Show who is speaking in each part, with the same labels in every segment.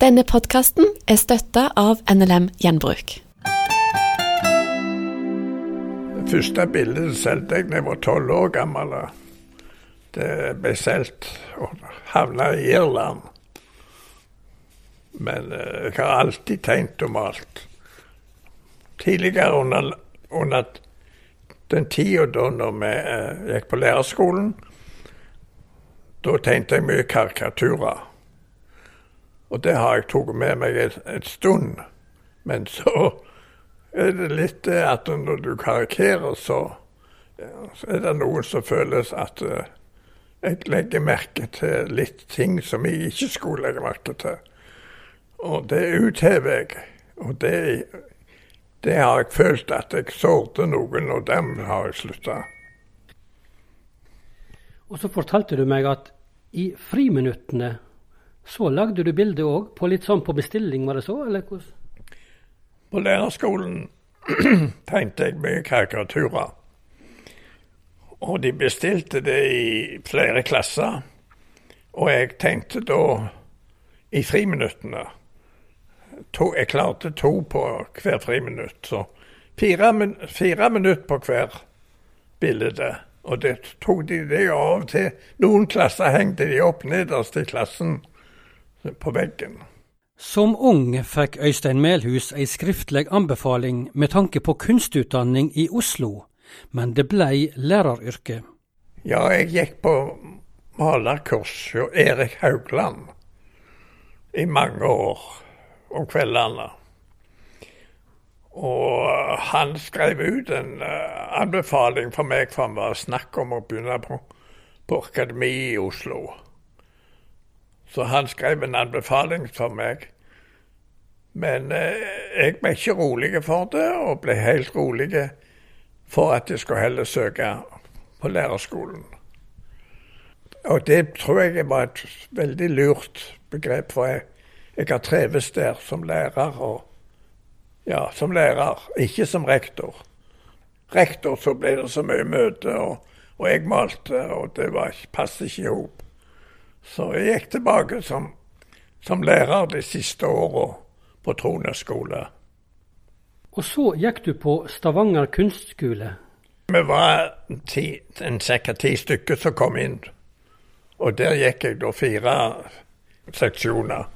Speaker 1: Denne podkasten er støtta av NLM Gjenbruk.
Speaker 2: Det første bildet solgte jeg da jeg var tolv år gammel. Det ble solgt og havna i Irland. Men eh, jeg har alltid tegnet og malt. Tidligere under, under den tida da når vi eh, gikk på lærerskolen, da tegnte jeg mye karikaturer. Og det har jeg tatt med meg et, et stund. Men så er det litt det at når du karikerer, så, så er det noen som føles at uh, jeg legger merke til litt ting som jeg ikke skulle legge merke til. Og det uthever jeg. Og det, det har jeg følt at jeg sårte noen, og dem har jeg slutta.
Speaker 3: Og så fortalte du meg at i friminuttene så lagde du bildet òg, på litt sånn på bestilling, var det så? eller hvordan?
Speaker 2: På lærerskolen tegnte jeg mye karikaturer. Og de bestilte det i flere klasser. Og jeg tenkte da i friminuttene to, Jeg klarte to på hver friminutt. Så fire, min, fire minutter på hver bilde. Og det tok de det av og til. Noen klasser hengte de opp nederst i klassen på veggen.
Speaker 3: Som ung fikk Øystein Melhus ei skriftlig anbefaling med tanke på kunstutdanning i Oslo, men det blei læreryrket.
Speaker 2: Ja, jeg gikk på malerkurs hos Erik Haugland i mange år om kveldene. Og han skrev ut en uh, anbefaling for meg, for han var snakk om å begynne på, på akademi i Oslo. Så han skrev en anbefaling for meg. Men eh, jeg ble ikke rolig for det, og ble helt rolig for at jeg skulle heller søke på lærerskolen. Og det tror jeg var et veldig lurt begrep, for jeg, jeg har trives der som lærer. Og, ja, som lærer, ikke som rektor. Rektor så ble det så mye møte, og, og jeg malte, og det passet ikke i hop. Så jeg gikk tilbake som, som lærer de siste åra på Trone skole.
Speaker 3: Og så gikk du på Stavanger kunstskole.
Speaker 2: Vi var ti, en ca. ti stykker som kom inn. Og der gikk jeg da fire seksjoner.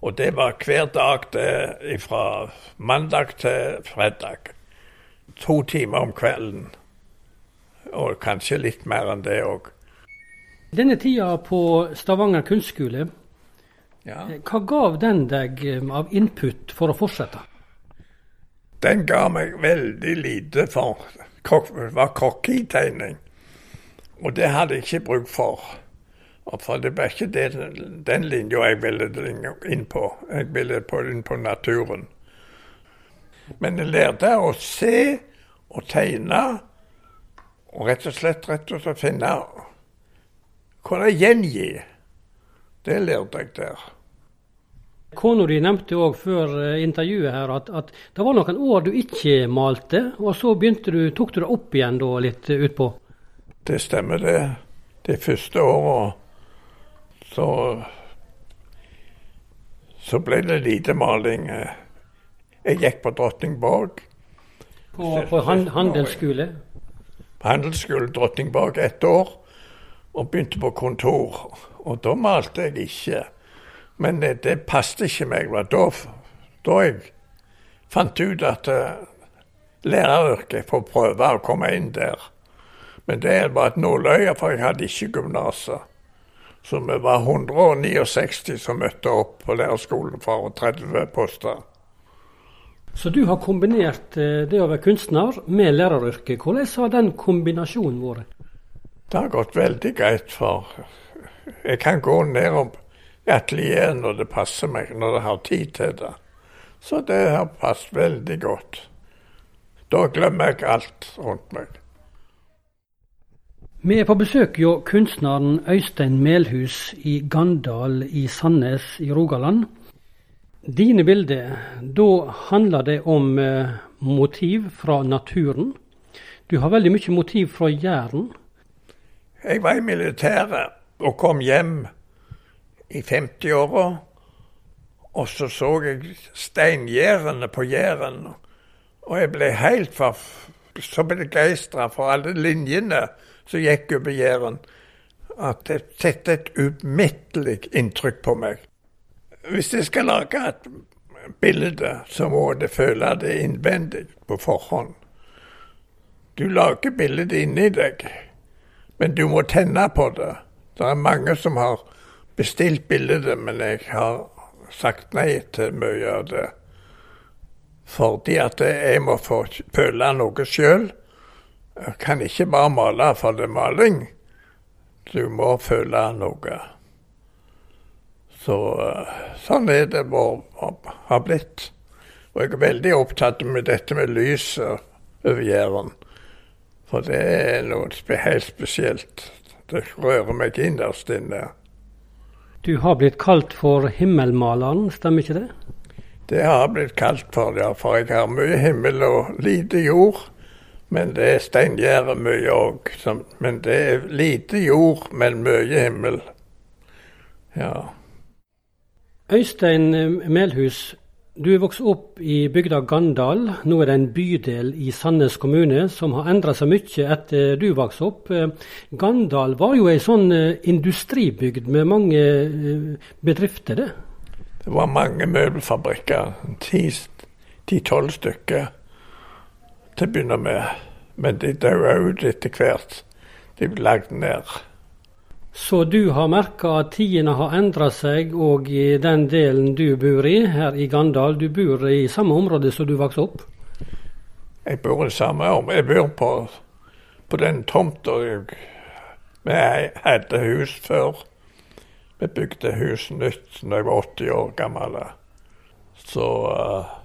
Speaker 2: Og det var hver dag det, fra mandag til fredag. To timer om kvelden. Og kanskje litt mer enn det òg.
Speaker 3: Denne tida på Stavanger kunstskole,
Speaker 2: ja.
Speaker 3: Eh, hva gav den deg eh, av input for å fortsette?
Speaker 2: Den ga meg veldig lite for det var kokketegning. Og det hadde jeg ikke bruk for. For det var ikke det, den linja jeg ville inn på. Jeg ville på, inn på naturen. Men jeg lærte å se og tegne, og rett og slett rett og slett finne kunne gjengi. Det lærte jeg der.
Speaker 3: Kona di nevnte òg før eh, intervjuet her at, at, det var noen år du ikke malte, og så du, tok du det opp igjen da litt utpå?
Speaker 2: Det stemmer, det. De første åra så så ble det lite maling. Jeg gikk på Drottingborg.
Speaker 3: På, på handelsskole?
Speaker 2: På handelsskole Drottingborg ett år og begynte på kontor. Og da malte jeg ikke. Men det, det passet ikke meg. Da, da jeg fant ut at uh, læreryrket får prøve å komme inn der. Men det var et nåløye, for jeg hadde ikke gymnaset. Så vi var 169 som møtte opp på lærerskolen for 30 poster.
Speaker 3: Så du har kombinert eh, det å være kunstner med læreryrket. Hvordan har den kombinasjonen vært?
Speaker 2: Det har gått veldig greit, for jeg kan gå ned nedom atelieret når det passer meg, når jeg har tid til det. Så det har passet veldig godt. Da glemmer jeg alt rundt meg.
Speaker 3: Vi er på besøk hos kunstneren Øystein Melhus i Gandal i Sandnes i Rogaland. Dine bilder, da handler det om eh, motiv fra naturen. Du har veldig mye motiv fra Jæren.
Speaker 2: Jeg var i militæret og kom hjem i 50-åra. Og så så jeg steingjerdene på Jæren, og jeg ble helt for, så begeistra for alle linjene som gikk over Jæren, at det satte et umettelig inntrykk på meg. Hvis jeg skal lage et bilde, så må det føle det innvendig på forhånd. Du lager bildet inni deg, men du må tenne på det. Det er mange som har bestilt bildet, men jeg har sagt nei til mye av det. Fordi at jeg må få føle noe sjøl. Jeg kan ikke bare male for det er maling. Du må føle noe. Så sånn er det har blitt. Og jeg er veldig opptatt med dette med lyset over Jæren. For det er noe helt spesielt. Det rører meg innerst inne.
Speaker 3: Du har blitt kalt for himmelmaleren, stemmer ikke det?
Speaker 2: Det har jeg blitt kalt for, ja. For jeg har mye himmel og lite jord. Men det er steingjerde mye òg. Men det er lite jord, men mye himmel. Ja.
Speaker 3: Øystein Melhus, du er vokst opp i bygda Gandal. Nå er det en bydel i Sandnes kommune som har endra seg mye etter du vokste opp. Gandal var jo ei sånn eh, industribygd med mange eh, bedrifter, det?
Speaker 2: Det var mange møbelfabrikker. Ti-tolv stykker til å begynne med. Men de døde ut etter hvert. De ble lagd ned.
Speaker 3: Så du har merka at tidene har endra seg òg i den delen du bor i, her i Gandal. Du bor i samme område som du vokste opp?
Speaker 2: Jeg bor i samme område. Jeg bor på, på den tomta jeg hadde hus før. Vi bygde hus nytt da jeg var 80 år gammel. Så uh,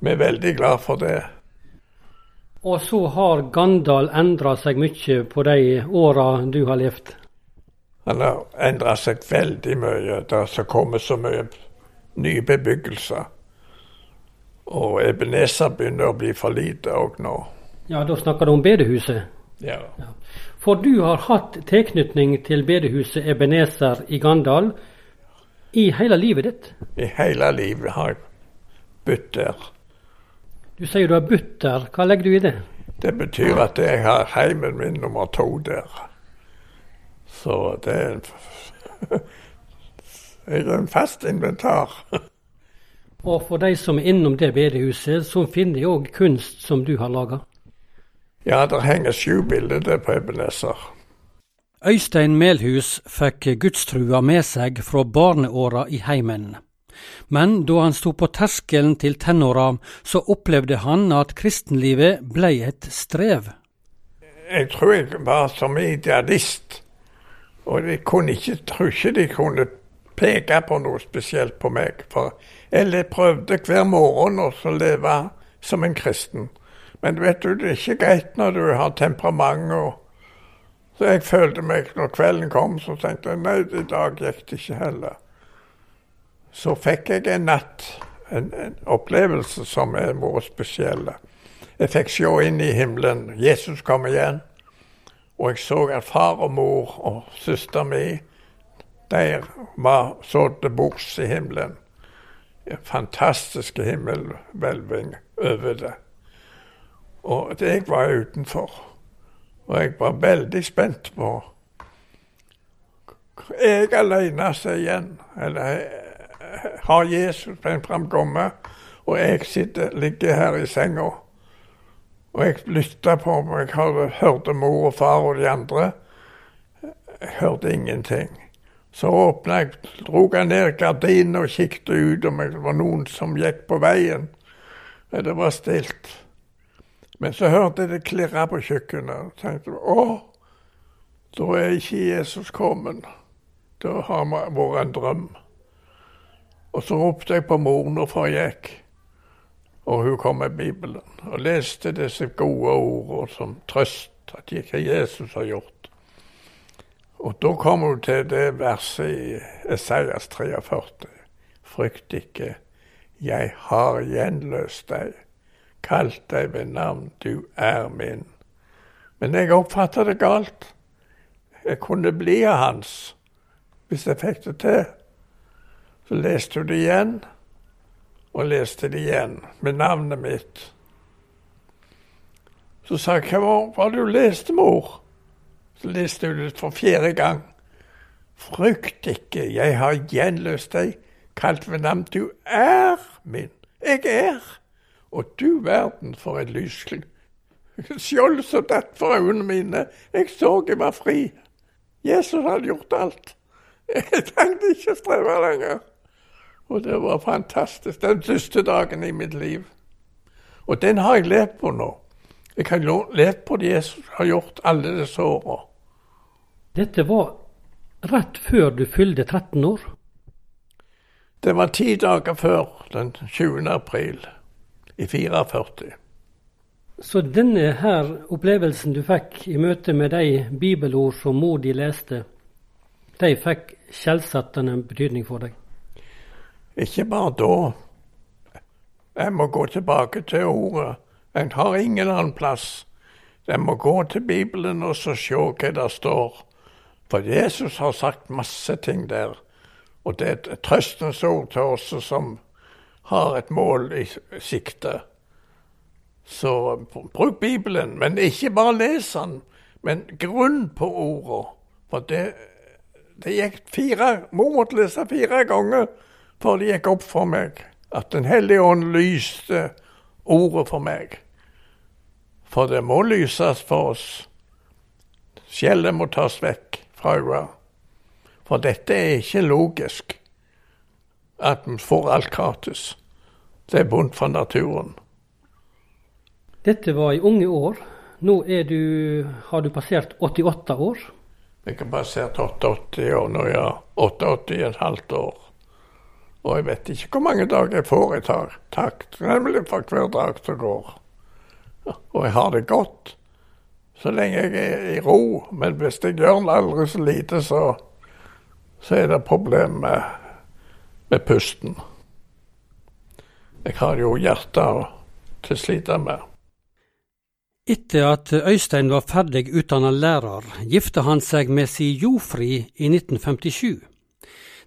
Speaker 2: vi er veldig glad for det.
Speaker 3: Og så har Gandal endra seg mye på de åra du har levd?
Speaker 2: Han har endra seg veldig mye. Det har kommet så mye nye bebyggelser. Og Ebenezer begynner å bli for lite òg nå.
Speaker 3: Ja, da snakker du om bedehuset?
Speaker 2: Ja.
Speaker 3: ja. For du har hatt tilknytning til bedehuset Ebenezer i Gandal i hele livet ditt?
Speaker 2: I hele livet har jeg bodd der.
Speaker 3: Du sier du har bodd der. Hva legger du i det?
Speaker 2: Det betyr at jeg har heimen min nummer to der. Så det er en, en fast inventar.
Speaker 3: Og for de som er innom det bedehuset, så finner de òg kunst som du har laga?
Speaker 2: Ja, det henger sju bilder der på Ebenezer.
Speaker 3: Øystein Melhus fikk gudstrua med seg fra barneåra i heimen. Men da han sto på terskelen til tenåra, så opplevde han at kristenlivet blei et strev.
Speaker 2: Jeg tror jeg var som idealist og de kunne ikke, tror ikke de kunne peke på noe spesielt på meg. For jeg prøvde hver morgen å leve som en kristen. Men vet du, det er ikke greit når du har temperament. og Så jeg følte meg, når kvelden kom, så tenkte jeg nei, i dag gikk det ikke heller. Så fikk jeg en natt, en, en opplevelse som er vært spesiell. Jeg fikk se inn i himmelen. Jesus kom igjen. Og jeg så at far og mor og søster mi der var så til bords i himmelen. En fantastisk himmelhvelving over det. Og jeg var utenfor. Og jeg var veldig spent på Er jeg alene seg igjen? Eller har Jesus fremkommet, og jeg sitter, ligger her i senga? Og jeg lytta på meg, jeg hørte mor og far og de andre. Jeg hørte ingenting. Så åpna jeg, dro jeg ned gardinen og kikket ut om det var noen som gikk på veien. Men det var stilt. Men så hørte jeg det klirre på kjøkkenet. og tenkte å, da er ikke Jesus kommet. Da har det vært en drøm. Og så ropte jeg på mor når jeg gikk. Og hun kom med Bibelen og leste disse gode ordene som trøst at ikke Jesus har gjort. Og da kom hun til det verset i Esaias 43. Frykt ikke, jeg har gjenløst deg, kalt deg ved navn, du er min. Men jeg oppfatta det galt. Jeg kunne bli av hans hvis jeg fikk det til. Så leste hun det igjen. Og leste det igjen med navnet mitt. Så sa jeg 'Hva var det du leste, mor?' Så leste hun det for fjerde gang. 'Frykt ikke, jeg har gjenløst deg, kalt ved navn. Du er min. Jeg er. Og du verden for et lysglimt. Skjold som datt for øynene mine. Jeg så jeg var fri. Jesus hadde gjort alt. Jeg trengte ikke streve lenger. Og det var fantastisk. Den største dagen i mitt liv. Og den har jeg levd på nå. Jeg har levd på det Jesus har gjort alle disse åra.
Speaker 3: Dette var rett før du fylte 13 år?
Speaker 2: Det var ti dager før, den 20. april i 44.
Speaker 3: Så denne her opplevelsen du fikk i møte med de bibelord som mor di leste, de fikk skjellsettende betydning for deg?
Speaker 2: Ikke bare da. Jeg må gå tilbake til ordet. En har ingen annen plass. Jeg må gå til Bibelen og så se hva det står. For Jesus har sagt masse ting der. Og det er et trøstens ord til oss som har et mål i sikte. Så bruk Bibelen, men ikke bare les den, men grunn på ordet. For det, det gikk fire Mor måtte lese fire ganger før det gikk opp for meg at Den hellige ånd lyste ordet for meg. For det må lyses for oss. Skjellet må tas vekk fra øynene. For dette er ikke logisk, at vi får alt gratis. Det er vondt for naturen.
Speaker 3: Dette var i unge år. Nå du, har du passert 88 år.
Speaker 2: Jeg har passert 88 år nå, ja. 88 i et halvt år. Og jeg vet ikke hvor mange dager jeg får i takt, nemlig for hver dag som går. Og jeg har det godt så lenge jeg er i ro. Men hvis jeg gjør aldri så lite, så, så er det problem med, med pusten. Jeg har jo hjertet til å slite med.
Speaker 3: Etter at Øystein var ferdig utdannet lærer, gifta han seg med si Jofri i 1957.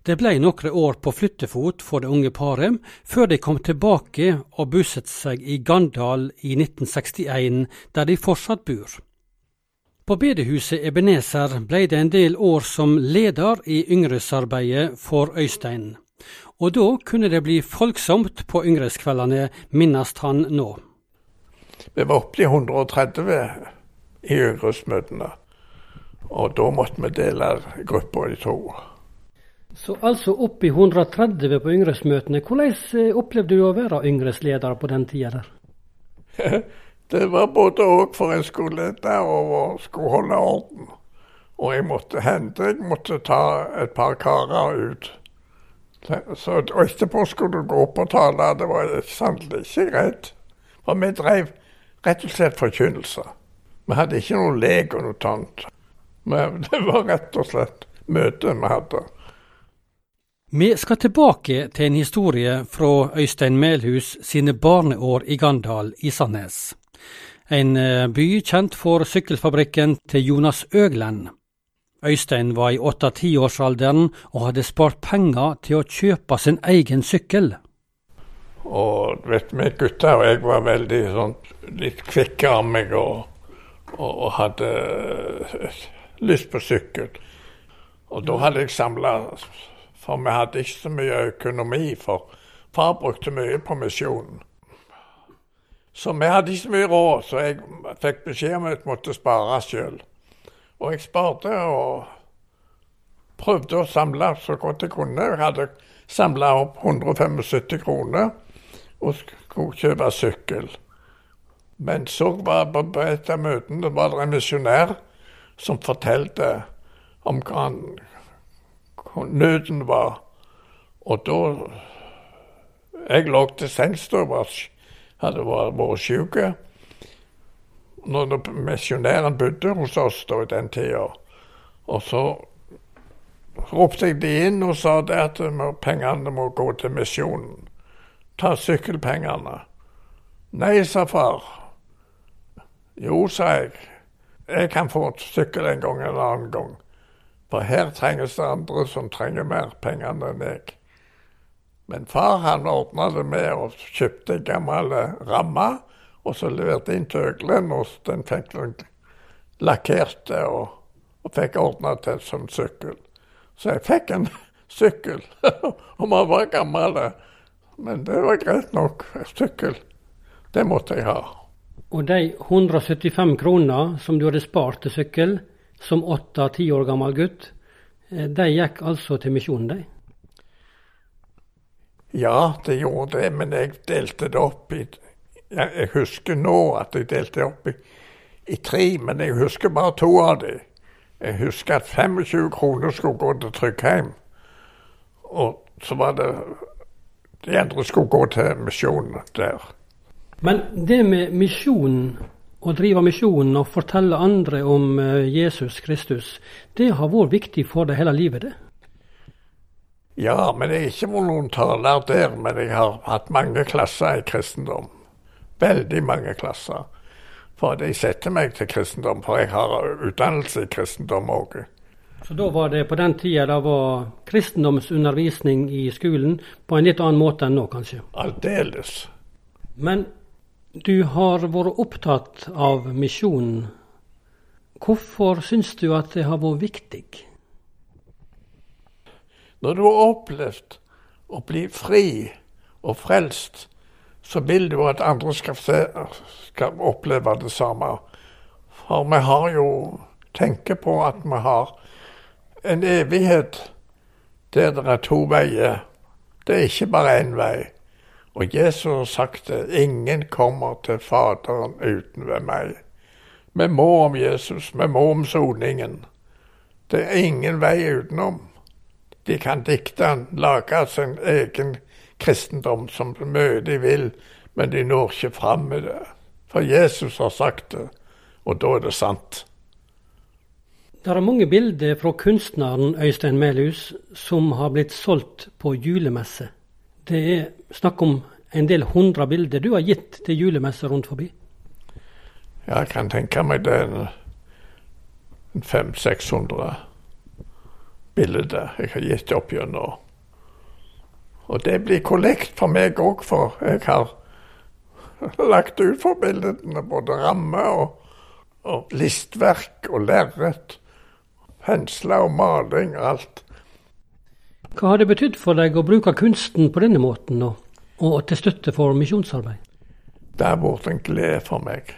Speaker 3: Det ble noen år på flyttefot for det unge paret, før de kom tilbake og bosatte seg i Gandal i 1961, der de fortsatt bor. På bedehuset Ebenezer ble det en del år som leder i yngresarbeidet for Øystein og da kunne det bli folksomt på yngreskveldene, minnes han nå.
Speaker 2: Vi var oppe i 130 i yngresmøtene, og da måtte vi dele gruppa i to.
Speaker 3: Så altså opp i 130 på yngresmøtene. Hvordan eh, opplevde du å være yngresleder på den tida der?
Speaker 2: det var både òg for en skoleleder og skulle holde orden. Og jeg måtte hente, jeg måtte ta et par karer ut så, og etterpå skulle du gå opp og tale. Det var sannelig ikke greit. For vi drev rett og slett forkynnelse. Vi hadde ikke noe lek og noe sånt. Men det var rett og slett møte vi hadde.
Speaker 3: Vi skal tilbake til en historie fra Øystein Melhus sine barneår i Gandal i Sandnes. En eh, by kjent for sykkelfabrikken til Jonas Øglen. Øystein var i åtte-tiårsalderen og hadde spart penger til å kjøpe sin egen sykkel.
Speaker 2: Og vet vi gutta og jeg var veldig sånn litt kvikke av meg og, og, og, hadde eh, lyst på sykkel. Og da hadde jeg samla For vi hadde ikke så mye økonomi, for far brukte mye på misjonen. Så vi hadde ikke så mye råd, så jeg fikk beskjed om at jeg måtte spare sjøl. Og jeg sparte og prøvde å samle så godt jeg kunne. Jeg hadde samla opp 175 kroner og skulle kjøpe sykkel. Men så var på et av møtene var det en misjonær som fortalte om hva nøden var. Og da Jeg lå til sengs da hadde vært syk når misjonæren bodde hos oss da i den tida. Og så ropte jeg de inn og sa det at pengene må gå til misjonen. Ta sykkelpengene. Nei, sa far. Jo, sa jeg. Jeg kan få sykkel en gang en annen gang. For her trenges det andre som trenger mer penger enn jeg. Men far han ordna det med å kjøpte en gammel ramme, og så leverte inn til Øglen, og den fikk lakkert og, og fikk ordna til som sykkel. Så jeg fikk en sykkel, om han var gammel. Men det var greit nok. Sykkel, det måtte jeg ha.
Speaker 3: Og de 175 kroner som du hadde spart til sykkel, som åtte-ti år gammel gutt, eh, de gikk altså til misjonen, de?
Speaker 2: Ja, det gjorde det, men jeg delte det opp i Jeg husker nå at jeg delte det opp i, i tre, men jeg husker bare to av dem. Jeg husker at 25 kroner skulle gå til Tryggheim. Og så var det De andre skulle gå til misjonen der.
Speaker 3: Men det med misjonen, å drive misjonen og fortelle andre om eh, Jesus Kristus, det har vært viktig for deg hele livet, det?
Speaker 2: Ja, men jeg er ikke volontærlærer der, men jeg har hatt mange klasser i kristendom. Veldig mange klasser. For jeg setter meg til kristendom, for jeg har utdannelse i kristendom òg.
Speaker 3: Så da var det på den tida det var kristendomsundervisning i skolen på en litt annen måte enn nå, kanskje?
Speaker 2: Aldeles.
Speaker 3: Men du har vært opptatt av misjonen. Hvorfor syns du at det har vært viktig?
Speaker 2: Når du har opplevd å bli fri og frelst, så vil du at andre skal, se, skal oppleve det samme. For vi har jo tenker på at vi har en evighet der det er to veier. Det er ikke bare én vei. Og Jesus har sagt det. Ingen kommer til Faderen uten ved meg. Vi må om Jesus. Vi må om soningen. Det er ingen vei utenom. De kan dikte den, lage sin egen kristendom som mye de vil, men de når ikke fram med det. For Jesus har sagt det, og da er det sant.
Speaker 3: Det er mange bilder fra kunstneren Øystein Melhus som har blitt solgt på julemesse. Det er snakk om en del hundre bilder du har gitt til julemesser rundt forbi?
Speaker 2: Jeg kan tenke meg det er 500-600 bilder jeg har gitt opp gjennom. Og det blir kollekt for meg òg, for jeg har lagt ut for bildene både ramme og, og listverk og lerret. Pensler og maling og alt.
Speaker 3: Hva har det betydd for deg å bruke kunsten på denne måten, og, og til støtte for misjonsarbeid?
Speaker 2: Det har vært en glede for meg.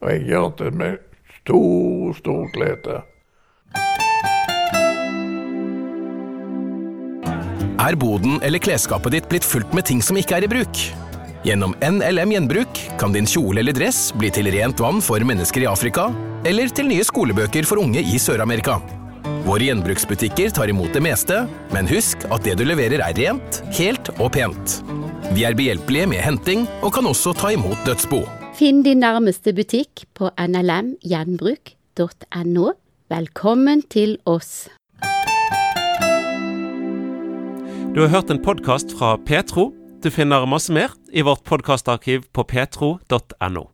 Speaker 2: Og jeg gjør det med stor, stor glede.
Speaker 4: Er boden eller klesskapet ditt blitt fullt med ting som ikke er i bruk? Gjennom NLM Gjenbruk kan din kjole eller dress bli til rent vann for mennesker i Afrika, eller til nye skolebøker for unge i Sør-Amerika. Våre gjenbruksbutikker tar imot det meste, men husk at det du leverer er rent, helt og pent. Vi er behjelpelige med henting, og kan også ta imot dødsbo.
Speaker 5: Finn din nærmeste butikk på nlmgjenbruk.no. Velkommen til oss.
Speaker 6: Du har hørt en podkast fra Petro. Du finner masse mer i vårt podkastarkiv på petro.no.